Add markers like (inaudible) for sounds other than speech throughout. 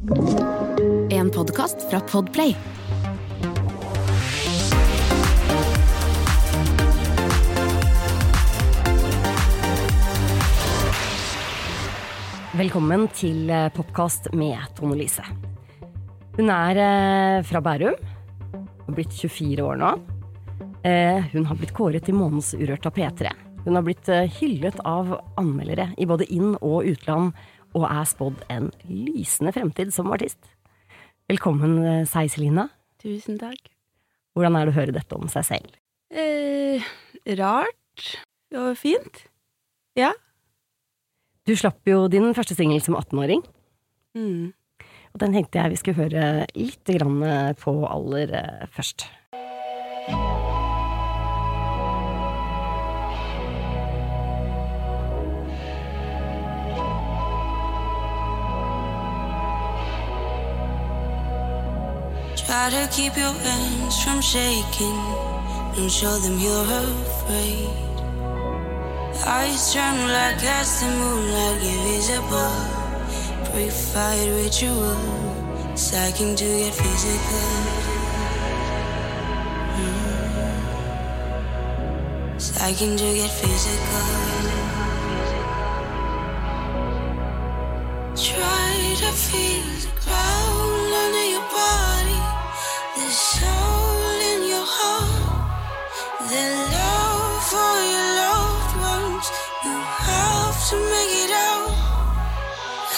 En podkast fra Podplay. Velkommen til Popkast med Tone Lise. Hun er eh, fra Bærum. Har blitt 24 år nå. Eh, hun har blitt kåret til Månens Urørt av P3. Hun har blitt eh, hyllet av anmeldere i både inn- og utland, og er spådd en lysende fremtid som artist. Velkommen, eh, Seiselina. Tusen takk. Hvordan er det å høre dette om seg selv? Eh, rart og fint. Ja. Du slapp jo din første singel som 18-åring, Mm. og den tenkte jeg vi skulle høre litt på aller eh, først. To keep your hands from shaking. Don't show them you're afraid. Eyes turn like as the moonlight invisible. visible. Pre-fight ritual, psyching to get physical. Mm. Psyching to get physical. The love for your loved ones. You have to make it out.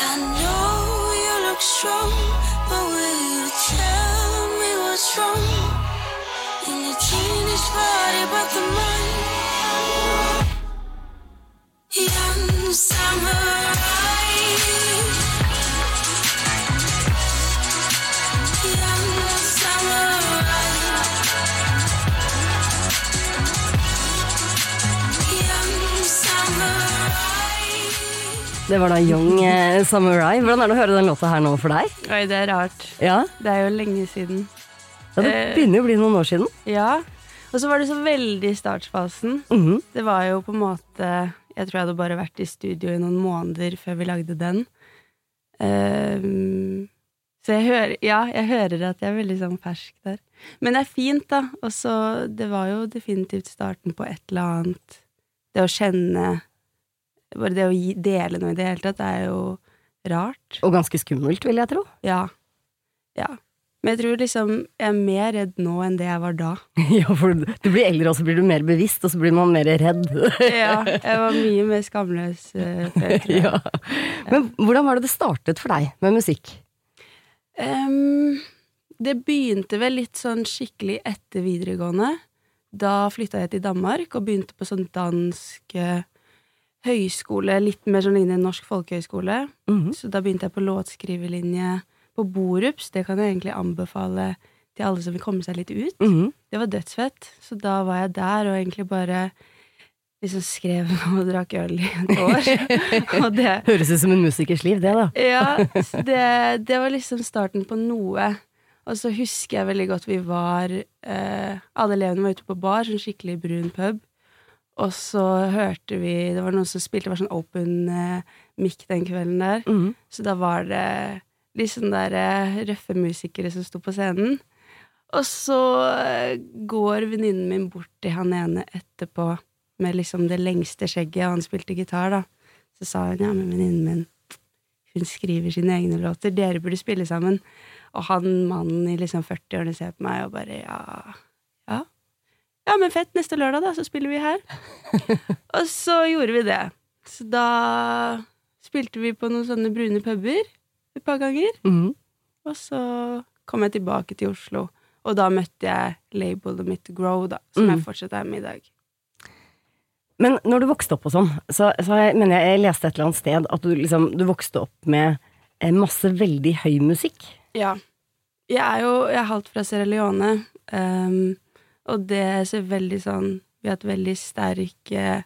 I know you look strong, but will you tell me what's wrong? In teenage body, but the mind. Young samurai. Det var da Young eh, Samurai. Hvordan er det å høre den låta her nå for deg? Oi, det er rart. Ja, Det er jo lenge siden. ja Det Eh. begynner jo å bli noen år siden. Ja. Og så var det så veldig i startfasen. Mhm. Det var jo på en måte Jeg tror jeg hadde bare vært i studio i noen måneder før vi lagde den. Ehm, så jeg hører, ja, jeg hører at jeg er veldig sånn fersk der. Men det er fint, da. Og så Det var jo definitivt starten på et eller annet. Det å kjenne Bare det å gi, dele noe i det hele tatt, er jo rart. Og ganske skummelt, vil jeg tro. Ja. Ja. Men jeg tror liksom jeg er mer redd nå enn det jeg var da. (laughs) Ja, for du blir eldre, og så blir du mer bevisst, og så blir man mer redd. (laughs) Ja, jeg var mye mer skamløs uh, før. (laughs) ja. Men hvordan var det det startet for deg med musikk? Um, det begynte vel litt sånn skikkelig etter videregående. Da flytta jeg til Danmark og begynte på sånn dansk eh, høyskole, litt mer sånn lignende norsk folkehøyskole. Mhm. Så da begynte jeg på låtskriverlinje på Borups. Det kan jeg egentlig anbefale til alle som vil komme seg litt ut. Mhm. Det var dødsfett. Så da var jeg der og egentlig bare liksom skrev (laughs) og drakk øl i et år. (laughs) det Høres ut som en musikers liv, det, da. (laughs) Ja, det, det var liksom starten på noe. Og så husker jeg veldig godt vi var eh, Alle elevene var ute på bar, sånn skikkelig brun pub. Og så hørte vi Det var noen som spilte, det var sånn open eh, mic den kvelden der. Mm. Så da var det litt sånne der eh, røffe musikere som sto på scenen. Og så eh, går venninnen min bort til han ene etterpå med liksom det lengste skjegget, og han spilte gitar, da. Så sa hun ja, men venninnen min, hun skriver sine egne låter, dere burde spille sammen. Og han mannen i liksom 40-årene ser på meg og bare ja, ja. Men fett, neste lørdag, da, så spiller vi her. (laughs) og så gjorde vi det. Så da spilte vi på noen sånne brune puber et par ganger. Mm. Og så kom jeg tilbake til Oslo, og da møtte jeg labelet mitt Grow, da, som Mm. jeg fortsatt er med i dag. Men når du vokste opp og sånn, så, så jeg, mener jeg, jeg leste et eller annet sted at du liksom Du vokste opp med eh, masse veldig høy musikk. Ja. Jeg er jo jeg er halvt fra Sierra Leone, ehm, og det ser veldig sånn Vi har et veldig sterk eh,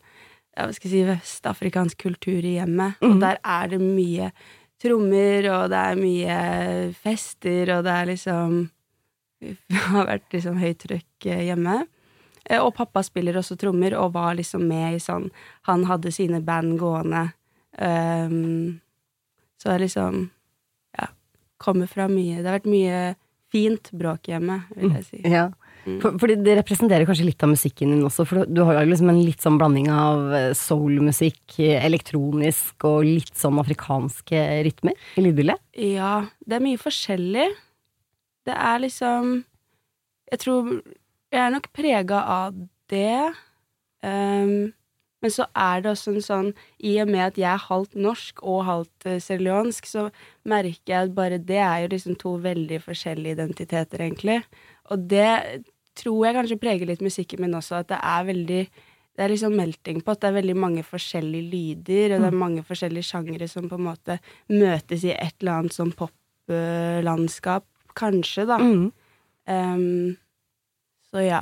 ja, hva skal jeg si, vestafrikansk kultur i hjemmet, og Mhm. der er det mye trommer, og det er mye fester, og det er liksom (laughs) Det har vært liksom høyt trøkk eh, hjemme. Eh, Og pappa spiller også trommer, og var liksom med i sånn Han hadde sine band gående. Um, så jeg liksom ja, kommer fra mye Det har vært mye fint bråk hjemme, vil jeg si. Ja. For, fordi det representerer kanskje litt av musikken din også, for du har jo liksom en litt sånn blanding av eh, soulmusikk, eh, elektronisk og litt sånn afrikanske rytmer i lydbildet. Ja, det er mye forskjellig. Det er liksom Jeg tror Jeg er nok prega av det. Um, men så er det også en sånn I og med at jeg er halvt norsk og halvt uh, sierleonsk, så merker jeg at bare det er jo liksom to veldig forskjellige identiteter, egentlig. Og det tror jeg kanskje preger litt musikken min også, at det er veldig det er liksom melting pot. Det er veldig mange forskjellige lyder, og det er mange forskjellige sjangere som på en måte møtes i et eller annet sånn poplandskap, kanskje, da. Mm. Um, så ja.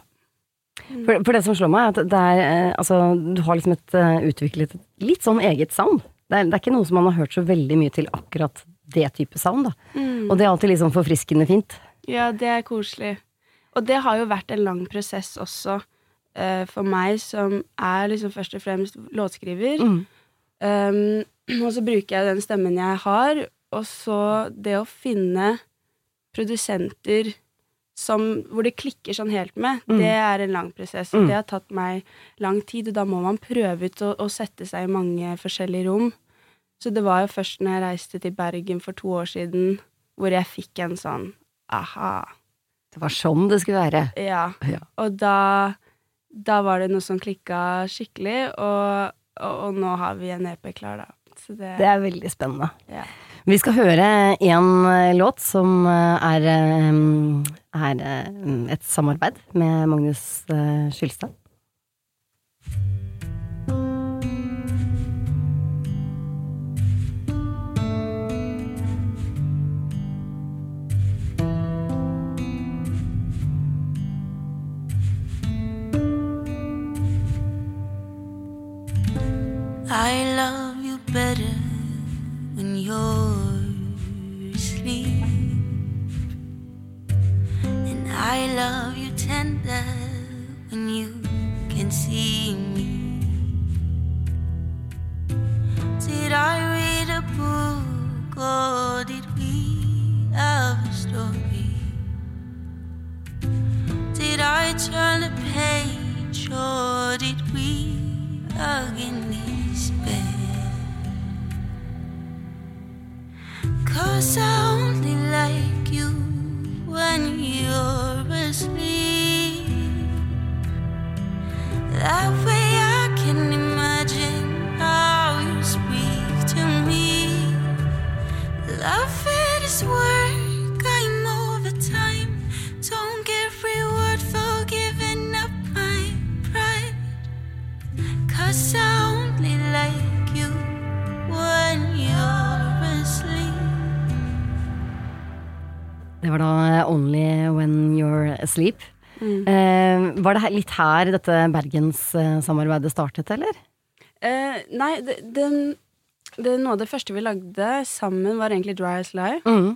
For, for det som slår meg, er at er eh, Altså, du har liksom et eh, utviklet et litt sånn eget sound. Det er, det er ikke noe som man har hørt så veldig mye til akkurat det type sound, da. Mm. Og det er alltid litt sånn forfriskende fint. Ja, det er koselig. Og det har jo vært en lang prosess også uh, for meg, som er liksom først og fremst låtskriver. Mm. Um, og så bruker jeg den stemmen jeg har, og så det å finne produsenter som, hvor det klikker sånn helt med, Mm. det er en lang prosess. Mm. Det har tatt meg lang tid, og da må man prøve ut å, å sette seg i mange forskjellige rom. Så det var jo først når jeg reiste til Bergen for to år siden, hvor jeg fikk en sånn aha. Det var sånn det skulle være. Ja. Ja. Og da, da var det noe som klikka skikkelig, og, og, og nå har vi en EP klar, da. Så det, Det er veldig spennende. ja. Vi skal høre en eh, låt som eh, er, er eh, et samarbeid med Magnus Skylstad. I love you better when you're asleep. And I love you tender when you can see me. Det var da Only When You're Asleep. Mm. Eh, var det litt her dette bergenssamarbeidet startet, eller? Eh, nei, det, den, det, noe av det første vi lagde sammen, var egentlig Dry as Lie. Mm.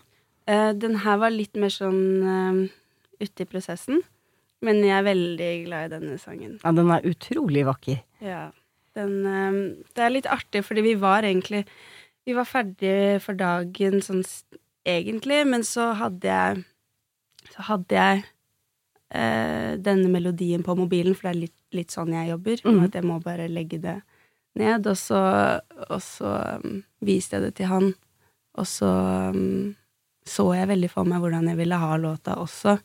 Eh, den her var litt mer sånn uh, ute i prosessen. Men jeg er veldig glad i denne sangen. Ja, den er utrolig vakker. Ja. Den, eh, det er litt artig, fordi vi var egentlig Vi var ferdige for dagen sånn egentlig, men så hadde jeg Så hadde jeg eh, denne melodien på mobilen, for det er litt, litt sånn jeg jobber. Mm. At jeg må bare legge det ned, og så, og så um, viste jeg det til han, og så um, så jeg veldig for meg hvordan jeg ville ha låta også.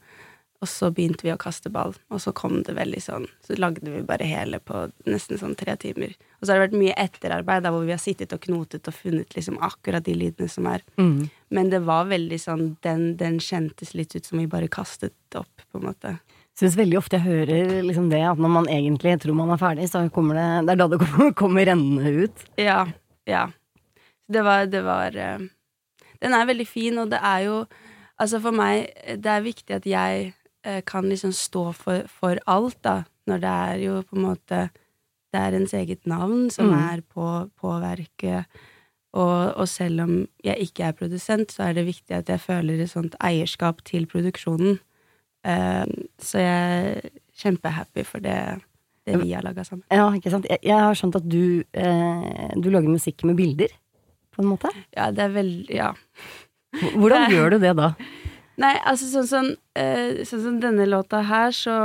Og så begynte vi å kaste ball, og så kom det veldig sånn Så lagde vi bare hele på nesten sånn tre timer. Og så har det vært mye etterarbeid der hvor vi har sittet og knotet og funnet liksom akkurat de lydene som er. Mm. Men det var veldig sånn Den, den kjentes litt ut som vi bare kastet opp, på en måte. Syns veldig ofte jeg hører liksom det, at når man egentlig tror man er ferdig, så kommer det Det er da det kommer, (laughs) kommer rennende ut. Ja. Ja. Det var, det var eh, Den er veldig fin, og det er jo Altså, for meg, det er viktig at jeg kan liksom stå for, for alt, da. Når det er jo på en måte Det er ens eget navn som Mm. er på, på verket. Og, og selv om jeg ikke er produsent, så er det viktig at jeg føler et sånt eierskap til produksjonen. Uh, så jeg er kjempehappy for det, det vi har laga sammen. Ja, ikke sant. Jeg, jeg har skjønt at du, eh, du lager musikk med bilder, på en måte. Ja, det er veldig Ja. Hvordan gjør du det da? Nei, altså sånn som sånn, sånn sånn, denne låta her, så,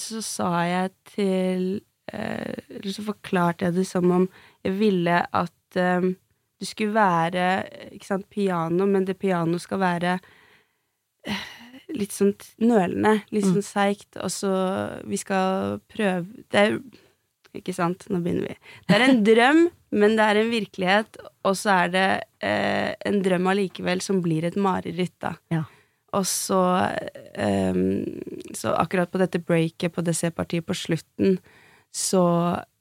så sa jeg til eh, Eller så forklarte jeg det som om jeg ville at um, det skulle være ikke sant, piano, men det pianoet skal være eh, litt sånn nølende, litt sånn seigt, og så Vi skal prøve Det er Ikke sant, nå begynner vi. Det er en drøm, (laughs) men det er en virkelighet, og så er det eh, en drøm allikevel som blir et mareritt, da. Ja. Og så um, Så akkurat på dette breaket på det C-partiet på slutten, så,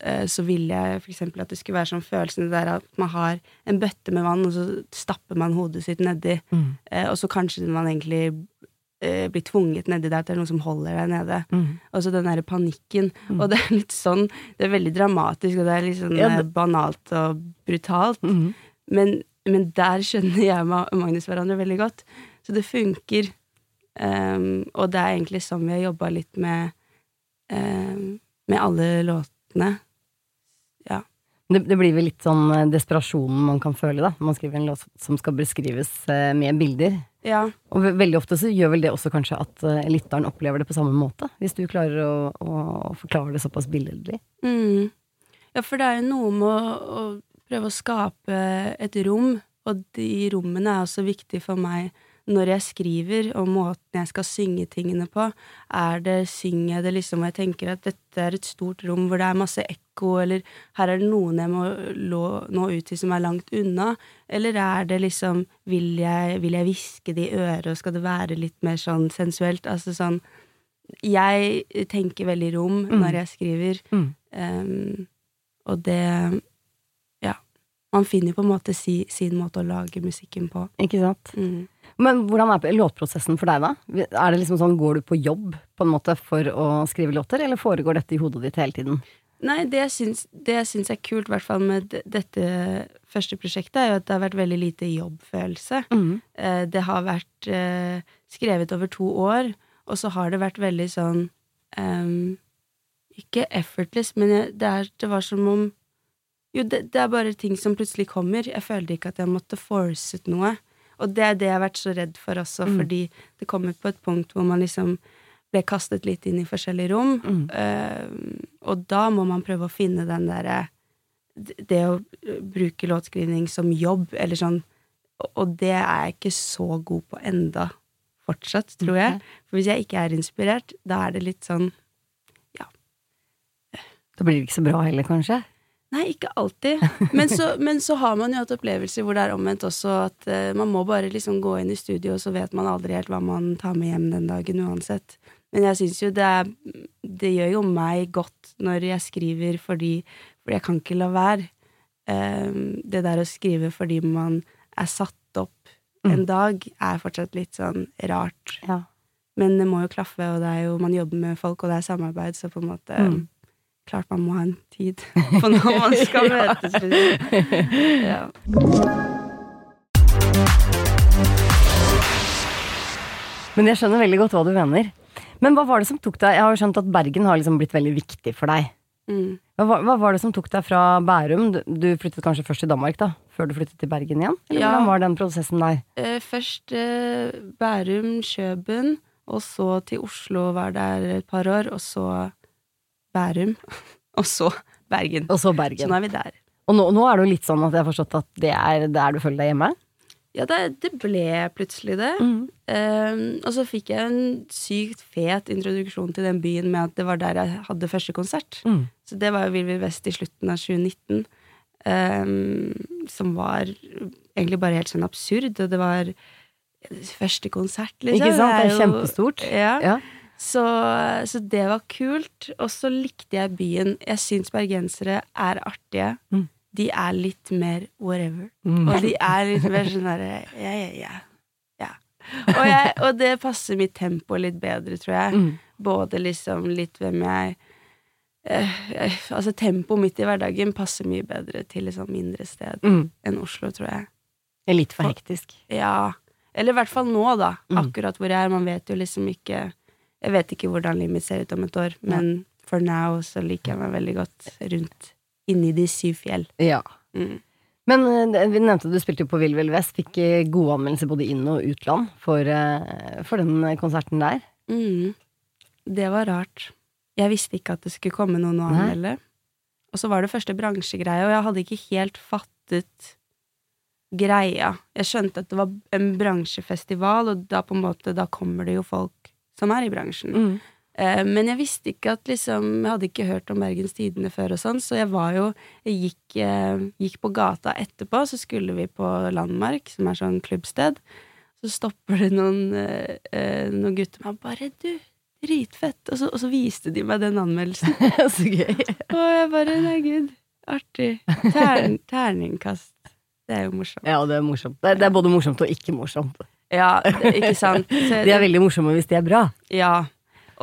uh, så ville jeg eksempel at det skulle være sånn følelsen der at man har en bøtte med vann, og så stapper man hodet sitt nedi, Mm. uh, og så kanskje man egentlig eh, blir tvunget nedi der, at det er noen som holder deg nede. Mm. Og så den derre panikken. Og det er litt sånn Det er veldig dramatisk, og det er litt sånn Ja, det- banalt og brutalt. Mm. Men, men der skjønner jeg og Magnus hverandre veldig godt. Så det funker. Um, og det er egentlig sånn vi har jobba litt med um, med alle låtene. Ja. Det, det blir vel litt sånn eh, desperasjonen man kan føle da, når man skriver en låt som skal beskrives eh, med bilder. ja. Og ve veldig ofte så gjør vel det også kanskje at uh, lytteren opplever det på samme måte, hvis du klarer å, å, å forklare det såpass billedlig. Mm. Ja, for det er jo noe med å, å prøve å skape et rom, og de rommene er også viktige for meg når jeg skriver, og måten jeg skal synge tingene på. Er det, synger jeg det liksom, jeg tenker at dette er et stort rom hvor det er masse ekko, eller her er det noen jeg må nå ut til som er langt unna, eller er det liksom, vil jeg, vil jeg hviske det i øret, og skal det være litt mer sånn sensuelt? Altså sånn Jeg tenker veldig rom Mm. når jeg skriver. Mm. Um, og det Ja. Man finner jo på en måte si, sin måte å lage musikken på. Ikke sant? Mm. Men hvordan er låtprosessen for deg da? Er det liksom sånn, Går du på jobb på en måte for å skrive låter, eller foregår dette i hodet ditt hele tiden? Nei, det jeg syns, det jeg syns er kult, i hvert fall med dette første prosjektet, er jo at det har vært veldig lite jobbfølelse. Eh, det har vært eh, skrevet over to år, og så har det vært veldig sånn um, Ikke effortless, men det, er, det var som om Jo, det, det er bare ting som plutselig kommer. Jeg følte ikke at jeg måtte forcet noe. Og det er det jeg har vært så redd for også, Mm. fordi det kommer på et punkt hvor man liksom ble kastet litt inn i forskjellige rom, Mm. uh, og da må man prøve å finne den derre Det å bruke låtskrivning som jobb, eller sånn og- Og det er jeg ikke så god på enda fortsatt, tror jeg. For hvis jeg ikke er inspirert, da er det litt sånn Da blir det ikke så bra heller, kanskje? Nei, ikke alltid. Men så, (laughs) men så har man jo hatt opplevelser hvor det er omvendt også, at uh, man må bare liksom gå inn i studio, og så vet man aldri helt hva man tar med hjem den dagen uansett. Men jeg syns jo det er Det gjør jo meg godt når jeg skriver fordi For jeg kan ikke la være. Eh, det der å skrive fordi man er satt opp en dag, er fortsatt litt sånn rart. Ja. Men det må jo klaffe, og det er jo, man jobber med folk, og det er samarbeid, så på en måte Mm. Klart man må ha en tid (laughs) på når man skal (laughs) møtes. Ja. Men jeg skjønner veldig godt hva du mener. Men hva var det som tok deg Jeg har jo skjønt at Bergen har liksom blitt veldig viktig for deg. Mm. Hva, hva var det som tok deg fra Bærum? Du, du flyttet kanskje først til Danmark, da? Før du flyttet til Bergen igjen? Eller Ja. hvordan var den prosessen der? Eh, først eh, Bærum, Kjøben, og så til Oslo, var der et par år, og så Bærum, (laughs) og så Bergen. Og så Bergen. Så nå er vi der. Og nå, nå er det jo litt sånn at jeg har forstått at det er der du føler deg hjemme? Ja, det, det ble plutselig det. Eh, og så fikk jeg en sykt fet introduksjon til den byen med at det var der jeg hadde første konsert. Mm. Så det var jo Vill Vill Vest i slutten av 2019. Um, som var egentlig bare helt sånn absurd, og det var første konsert, liksom. Ikke sant? Det er jo- kjempestort. Ja. Ja. Så, så det var kult. Og så likte jeg byen. Jeg syns bergensere er artige. Mm. De er litt mer whatever. Mm. Og de er litt mer sånn derre ja, ja, ja. ja. Og, jeg, og det passer mitt tempo litt bedre, tror jeg. Mm. Både liksom litt hvem jeg eh, Altså tempoet mitt i hverdagen passer mye bedre til et sånn mindre sted Mm. enn Oslo, tror jeg. Det er litt for hektisk. Ja. Eller i hvert fall nå, da. Mm. Akkurat hvor jeg er. Man vet jo liksom ikke Jeg vet ikke hvordan livet mitt ser ut om et år, men for now så liker jeg meg veldig godt rundt inni de syv fjell. Ja. Mm. Men eh, vi nevnte at du spilte jo på Vill Vill Vest, fikk eh, gode anmeldelser både inn- og utland for, eh, for den konserten der. Mm. Det var rart. Jeg visste ikke at det skulle komme noen å anmelde. Og så var det første bransjegreie, og jeg hadde ikke helt fattet greia. Jeg skjønte at det var en bransjefestival, og da på en måte, da kommer det jo folk som er i bransjen. Mm. Eh, men jeg visste ikke at liksom Jeg hadde ikke hørt om Bergens Tidende før og sånn, så jeg var jo Jeg gikk, eh, gikk på gata etterpå, så skulle vi på Landmark, som er sånn klubbsted. Så stopper det noen, eh, eh, noen gutter meg bare Du, dritfett. Og så, og så viste de meg den anmeldelsen. (laughs) Så gøy. Og jeg bare Nei, gud. Artig. Tern, terningkast. Det er jo morsomt. Ja, det er morsomt. Det er, det er både morsomt og ikke morsomt. Ja, ikke sant? (laughs) Så De er veldig morsomme hvis de er bra. Ja.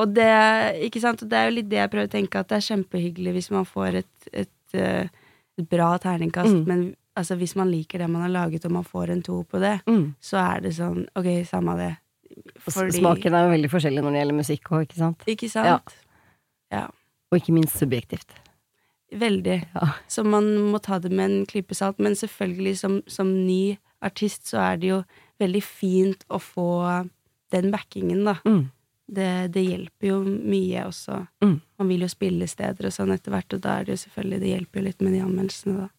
Og det, ikke sant? Og det er jo litt det jeg prøver å tenke, at det er kjempehyggelig hvis man får et, et, eh, et bra terningkast, Mm. men altså, hvis man liker det man har laget, og man får en to på det, Mm. så er det sånn Ok, samme det. Fordi... Smaken er jo veldig forskjellig når det gjelder musikk òg, ikke sant? Ikke sant? Og ikke minst subjektivt. Veldig. Ja. Så man må ta det med en klype salt. Men selvfølgelig, som, som ny artist, så er det jo veldig fint å få den backingen, da. Mm. Det, det hjelper jo mye også. Mm. Man vil jo spille steder og sånn etter hvert, og da er det jo selvfølgelig Det hjelper jo litt med de anmeldelsene, da.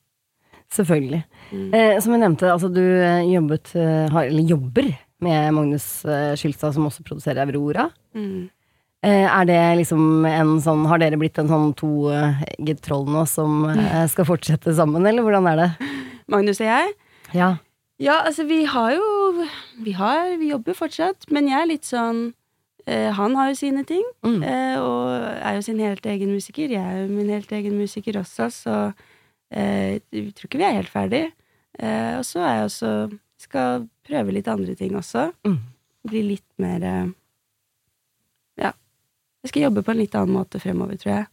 Selvfølgelig. Mm. Eh, som jeg nevnte, altså du eh, jobbet, eh, har, eller jobber med Magnus eh, Skylstad, som også produserer Aurora. Mm. Eh, er det liksom en sånn Har dere blitt en sånn toegget troll nå som eh, skal fortsette sammen, eller hvordan er det? (laughs) Magnus og jeg? Ja. Ja, altså, vi har jo Vi, har, vi jobber fortsatt, men jeg er litt sånn eh, Han har jo sine ting, Mm. eh, og er jo sin helt egen musiker. Jeg er jo min helt egen musiker også, så eh, jeg tror ikke vi er helt ferdig. Eh, og så er jeg også Skal prøve litt andre ting også. Mm. Bli litt mer eh, Ja. Jeg skal jobbe på en litt annen måte fremover, tror jeg.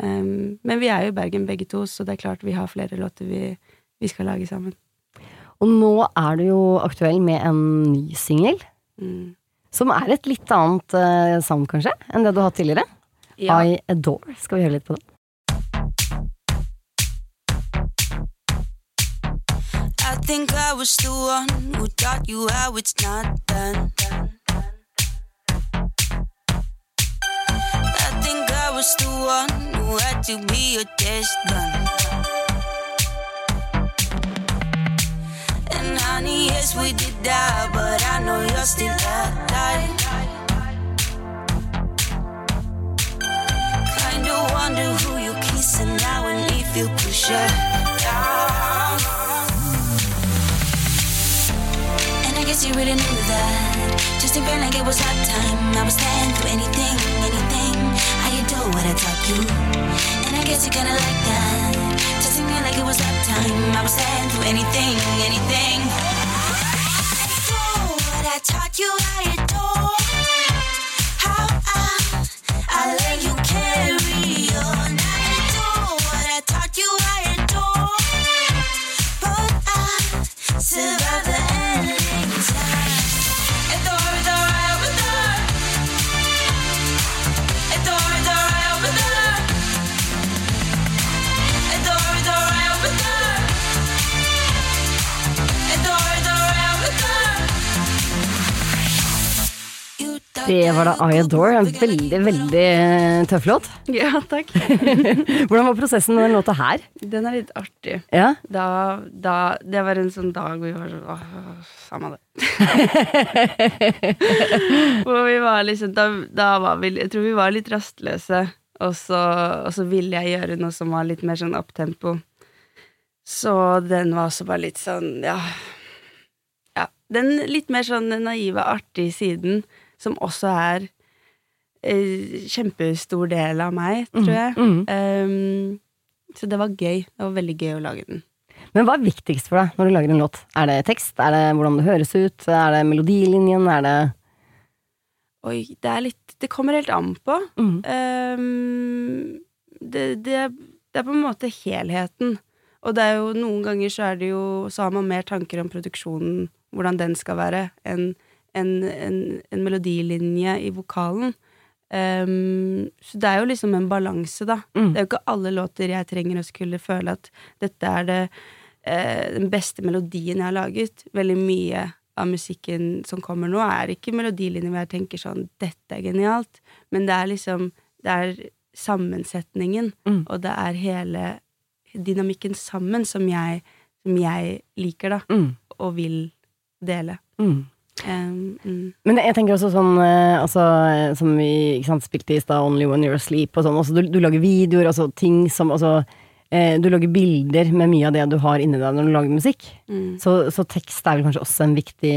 Men vi er jo i Bergen begge to, så det er klart vi har flere låter vi, vi skal lage sammen. Og nå er du jo aktuell med en ny singel, Mm. som er et litt annet uh, sound, kanskje, enn det du har hatt tidligere. Ja. I Adore. Skal vi høre litt på det? I think I was the one who taught you how it's not done. I think I was the one who had to be your test gun. Yes, we did that, but I know you're still alive. Kinda wonder who you're kissing now and if you push her down. And I guess you really knew that. Just feel like it was that time. I was stand for anything, anything. I adore what I taught you. And I guess you kinda like that. Just feel like it was that time. I was stand for anything, anything. Det var da I Adore. En veldig, veldig eh, tøff låt. (laughs) ja, takk. (laughs) Hvordan var prosessen med den låta her? Den er litt artig. Ja? Da, da Det var en sånn dag hvor vi var sånn åh, Samme det. (laughs) hvor vi var liksom da, da var vi Jeg tror vi var litt rastløse, og så, og så ville jeg gjøre noe som var litt mer sånn opptempo. Så den var også bare litt sånn, ja Ja. Den litt mer sånn naive, artige siden, som også er eh, kjempestor del av meg, tror jeg. Mm. Um, så det var gøy. Det var veldig gøy å lage den. Men hva er viktigst for deg når du lager en låt? Er det tekst? Er det hvordan det høres ut? Er det melodilinjen? Er det Oi, det er litt Det kommer helt an på. mm. Um, det, det, det er på en måte helheten. Og det er jo noen ganger så er det jo Så har man mer tanker om produksjonen, hvordan den skal være, enn en, en, en melodilinje i vokalen. Um, så det er jo liksom en balanse, da. Mm. Det er jo ikke alle låter jeg trenger å skulle føle at dette er det uh, den beste melodien jeg har laget. Veldig mye av musikken som kommer nå, er ikke melodilinjer hvor jeg tenker sånn 'dette er genialt', men det er liksom Det er sammensetningen, Mm. og det er hele dynamikken sammen som jeg, som jeg liker, da, Mm. og vil dele. Mm. Um, mm. Men jeg tenker også sånn eh, altså, Som vi sant, spilte i stad, Only When You're Asleep og sånn. Altså, du, du lager videoer, altså ting som altså, eh, Du lager bilder med mye av det du har inni deg når du lager musikk. Mm. Så, så tekst er vel kanskje også en viktig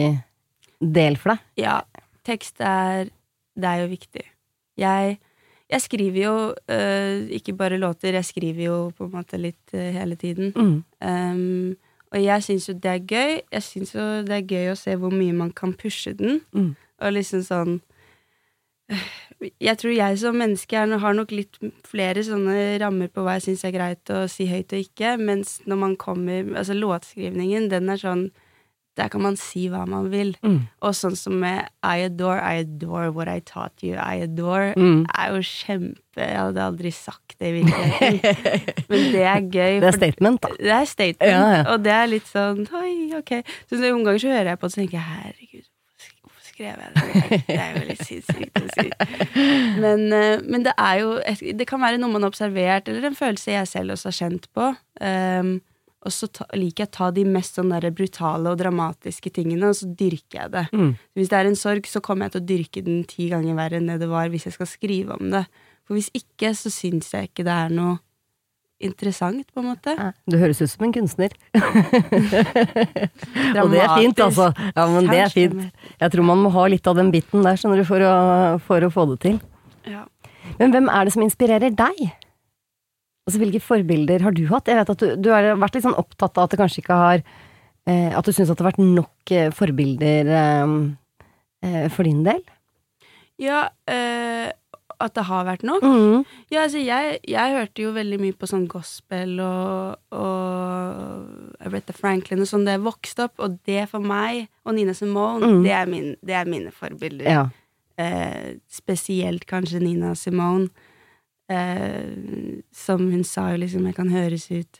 del for deg? Ja, tekst er Det er jo viktig. Jeg, jeg skriver jo øh, ikke bare låter, jeg skriver jo på en måte litt øh, hele tiden. Mm. Um, og jeg syns jo det er gøy. Jeg syns jo det er gøy å se hvor mye man kan pushe den. Mm. Og liksom sånn Jeg tror jeg som menneske er, har nok litt flere sånne rammer på hva jeg syns er greit å si høyt og ikke, mens når man kommer Altså låtskrivningen, den er sånn Der kan man si hva man vil. Mm. Og sånn som med I adore, I adore what I taught you, I adore, Mm. er jo kjempe Jeg hadde aldri sagt det i virkeligheten. (laughs) Men det er gøy. Det er statement, da. det er statement, Ja, ja. og det er litt sånn Oi, ok. Så noen ganger så hører jeg på det og tenker jeg, herregud, hvorfor skrev jeg det? Det er jo litt sinnssykt å si. Men, eh, men det er jo Det kan være noe man har observert, eller en følelse jeg selv også har kjent på. Um, og så ta, liker jeg å ta de mest sånn der brutale og dramatiske tingene, og så dyrker jeg det. Mm. Hvis det er en sorg, så kommer jeg til å dyrke den ti ganger verre enn det det var hvis jeg skal skrive om det. For hvis ikke, så syns jeg ikke det er noe interessant, på en måte. Du høres ut som en kunstner. (laughs) Og det er fint, altså. Ja, men det er fint. Jeg tror man må ha litt av den biten der, skjønner du, for å, for å få det til. Ja. Men hvem er det som inspirerer deg? Altså, hvilke forbilder har du hatt? Jeg vet at du, du har vært litt sånn opptatt av at det kanskje ikke har eh, At du syns at det har vært nok eh, forbilder eh, eh, for din del? Ja, eh, at det har vært nok? Mm. Ja, altså, jeg, jeg hørte jo veldig mye på sånn gospel og, og Aretha Franklin og sånn da jeg vokste opp, og det for meg, og Nina Simone, Mm. det, er min, det er mine forbilder. Ja. Eh, spesielt kanskje Nina Simone. Eh, som hun sa jo liksom, jeg kan høres ut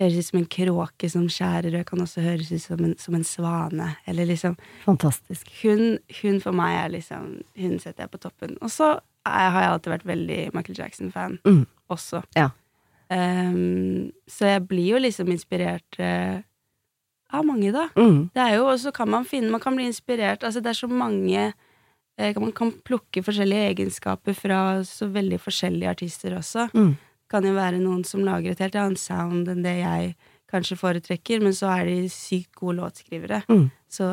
Høres ut som en kråke som skjærer, og jeg kan også høres ut som en, som en svane. Eller liksom Fantastisk. hun, hun for meg er liksom Hun setter jeg på toppen. Og så har jeg alltid vært veldig Michael Jackson-fan Mm. også. Ja. Um, så jeg blir jo liksom inspirert uh, av mange, da. Mm. Det er jo, og så kan man finne Man kan bli inspirert Altså, det er så mange Man kan plukke forskjellige egenskaper fra så veldig forskjellige artister også. Mm. Kan jo være noen som lager et helt annet sound enn det jeg kanskje foretrekker, men så er de sykt gode låtskrivere. Mm. Så,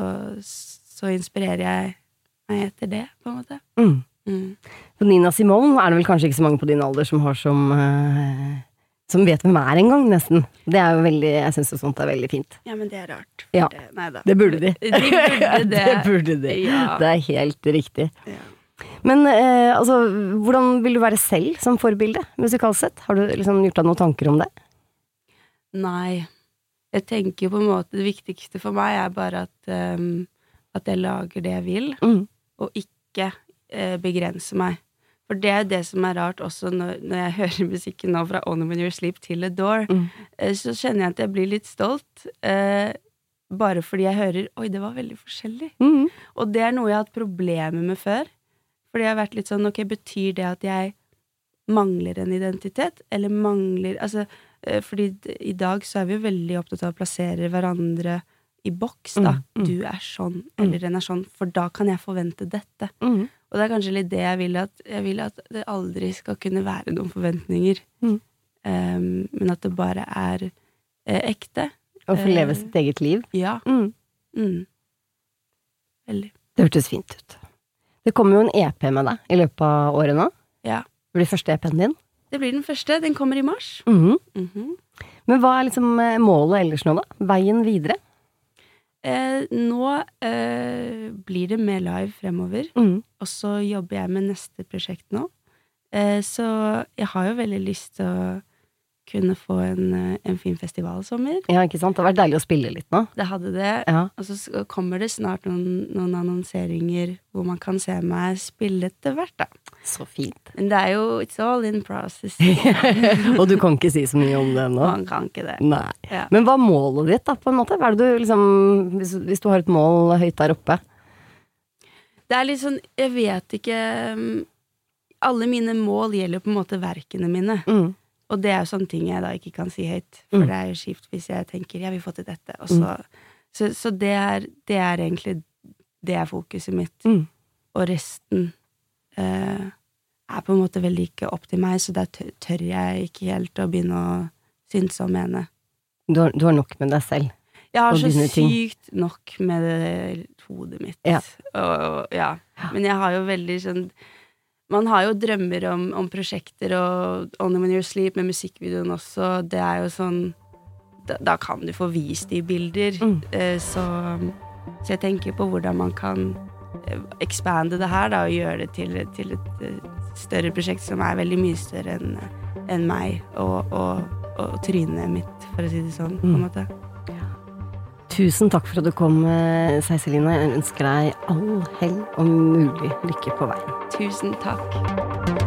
så inspirerer jeg meg etter det, på en måte. Mm. Mm. Nina Simone er det vel kanskje ikke så mange på din alder som har som eh, Som vet hvem er engang, nesten. Det er jo veldig Jeg syns sånt er veldig fint. Ja, men det er rart. Ja. Det, nei da. Det burde de. De burde (laughs) det. det burde de. Ja. Det er helt riktig. Ja. Men eh, altså, hvordan vil du være selv som forbilde, musikalsk sett? Har du liksom gjort deg noen tanker om det? Nei. Jeg tenker jo på en måte Det viktigste for meg er bare at, um, at jeg lager det jeg vil, Mm. og ikke uh, begrenser meg. For det er det som er rart også når, når jeg (laughs) hører musikken nå fra Only When You're Sleep til Adore, Mm. eh, så kjenner jeg at jeg blir litt stolt. Eh, bare fordi jeg hører Oi, det var veldig forskjellig. Mm. Og det er noe jeg har hatt problemer med før. Fordi jeg har vært litt sånn Ok, betyr det at jeg mangler en identitet? Eller mangler Altså, eh, fordi i dag så er vi jo veldig opptatt av å plassere hverandre i boks, da. Mm, mm. Du er sånn, eller den er sånn, for da kan jeg forvente dette. Mm. Og det er kanskje litt det jeg vil at Jeg vil at det aldri skal kunne være noen forventninger. Mm. Um, men at det bare er eh, ekte. Å få leve Eh. sitt eget liv. Ja. Mm. Mm. Veldig. Det hørtes fint ut. Det kommer jo en EP med deg i løpet av året nå. Ja. Det blir første EP-en din. Det blir den første. Den kommer i mars. Mhm. -hmm. Men hva er liksom eh, målet ellers nå, da? Veien videre? Eh, nå eh, blir det mer live fremover, mm. og så jobber jeg med neste prosjekt nå. Eh, så jeg har jo veldig lyst til å kunne få en, eh, en fin festivalsommer. Ja, ikke sant? Det har vært deilig å spille litt nå. Det hadde det. Ja. Og så kommer det snart noen, noen annonseringer hvor man kan se meg spille etter hvert, da. Så fint. Men det er jo It's all in process. (laughs) Og du kan ikke si så mye om det ennå? Man kan ikke det. Ja. Men hva er målet ditt, da, på en måte? Du liksom hvis, hvis du har et mål høyt der oppe? Det er litt sånn Jeg vet ikke um, Alle mine mål gjelder på en måte verkene mine. Mm. Og det er jo sånne ting jeg da ikke kan si høyt. For Mm. det er jo kjipt hvis jeg tenker 'jeg vil få til dette', og så Så, så det, er, det er egentlig Det er fokuset mitt. Mm. Og resten eh, er på en måte veldig ikke opp til meg, så der tør, jeg ikke helt å begynne å synes og mene. Du har, du har nok med deg selv. Jeg har så sykt nok med det hodet mitt. Ja. Og, og, ja. Men jeg har jo veldig sånn Man har jo drømmer om, om prosjekter, og Only When You're Sleep med musikkvideoen også. Det er jo sånn Da, da kan du få vist de bilder. Mm. Eh, så, så jeg tenker på hvordan man kan expande det her, da, og gjøre det til, til et eh, større prosjekt som er veldig mye større enn en meg og, og, og trynet mitt, for å si det sånn. på en Mm. måte. Tusen takk for at du kom, eh, Seiseline. Jeg ønsker deg all hell og mulig lykke på veien. Tusen takk.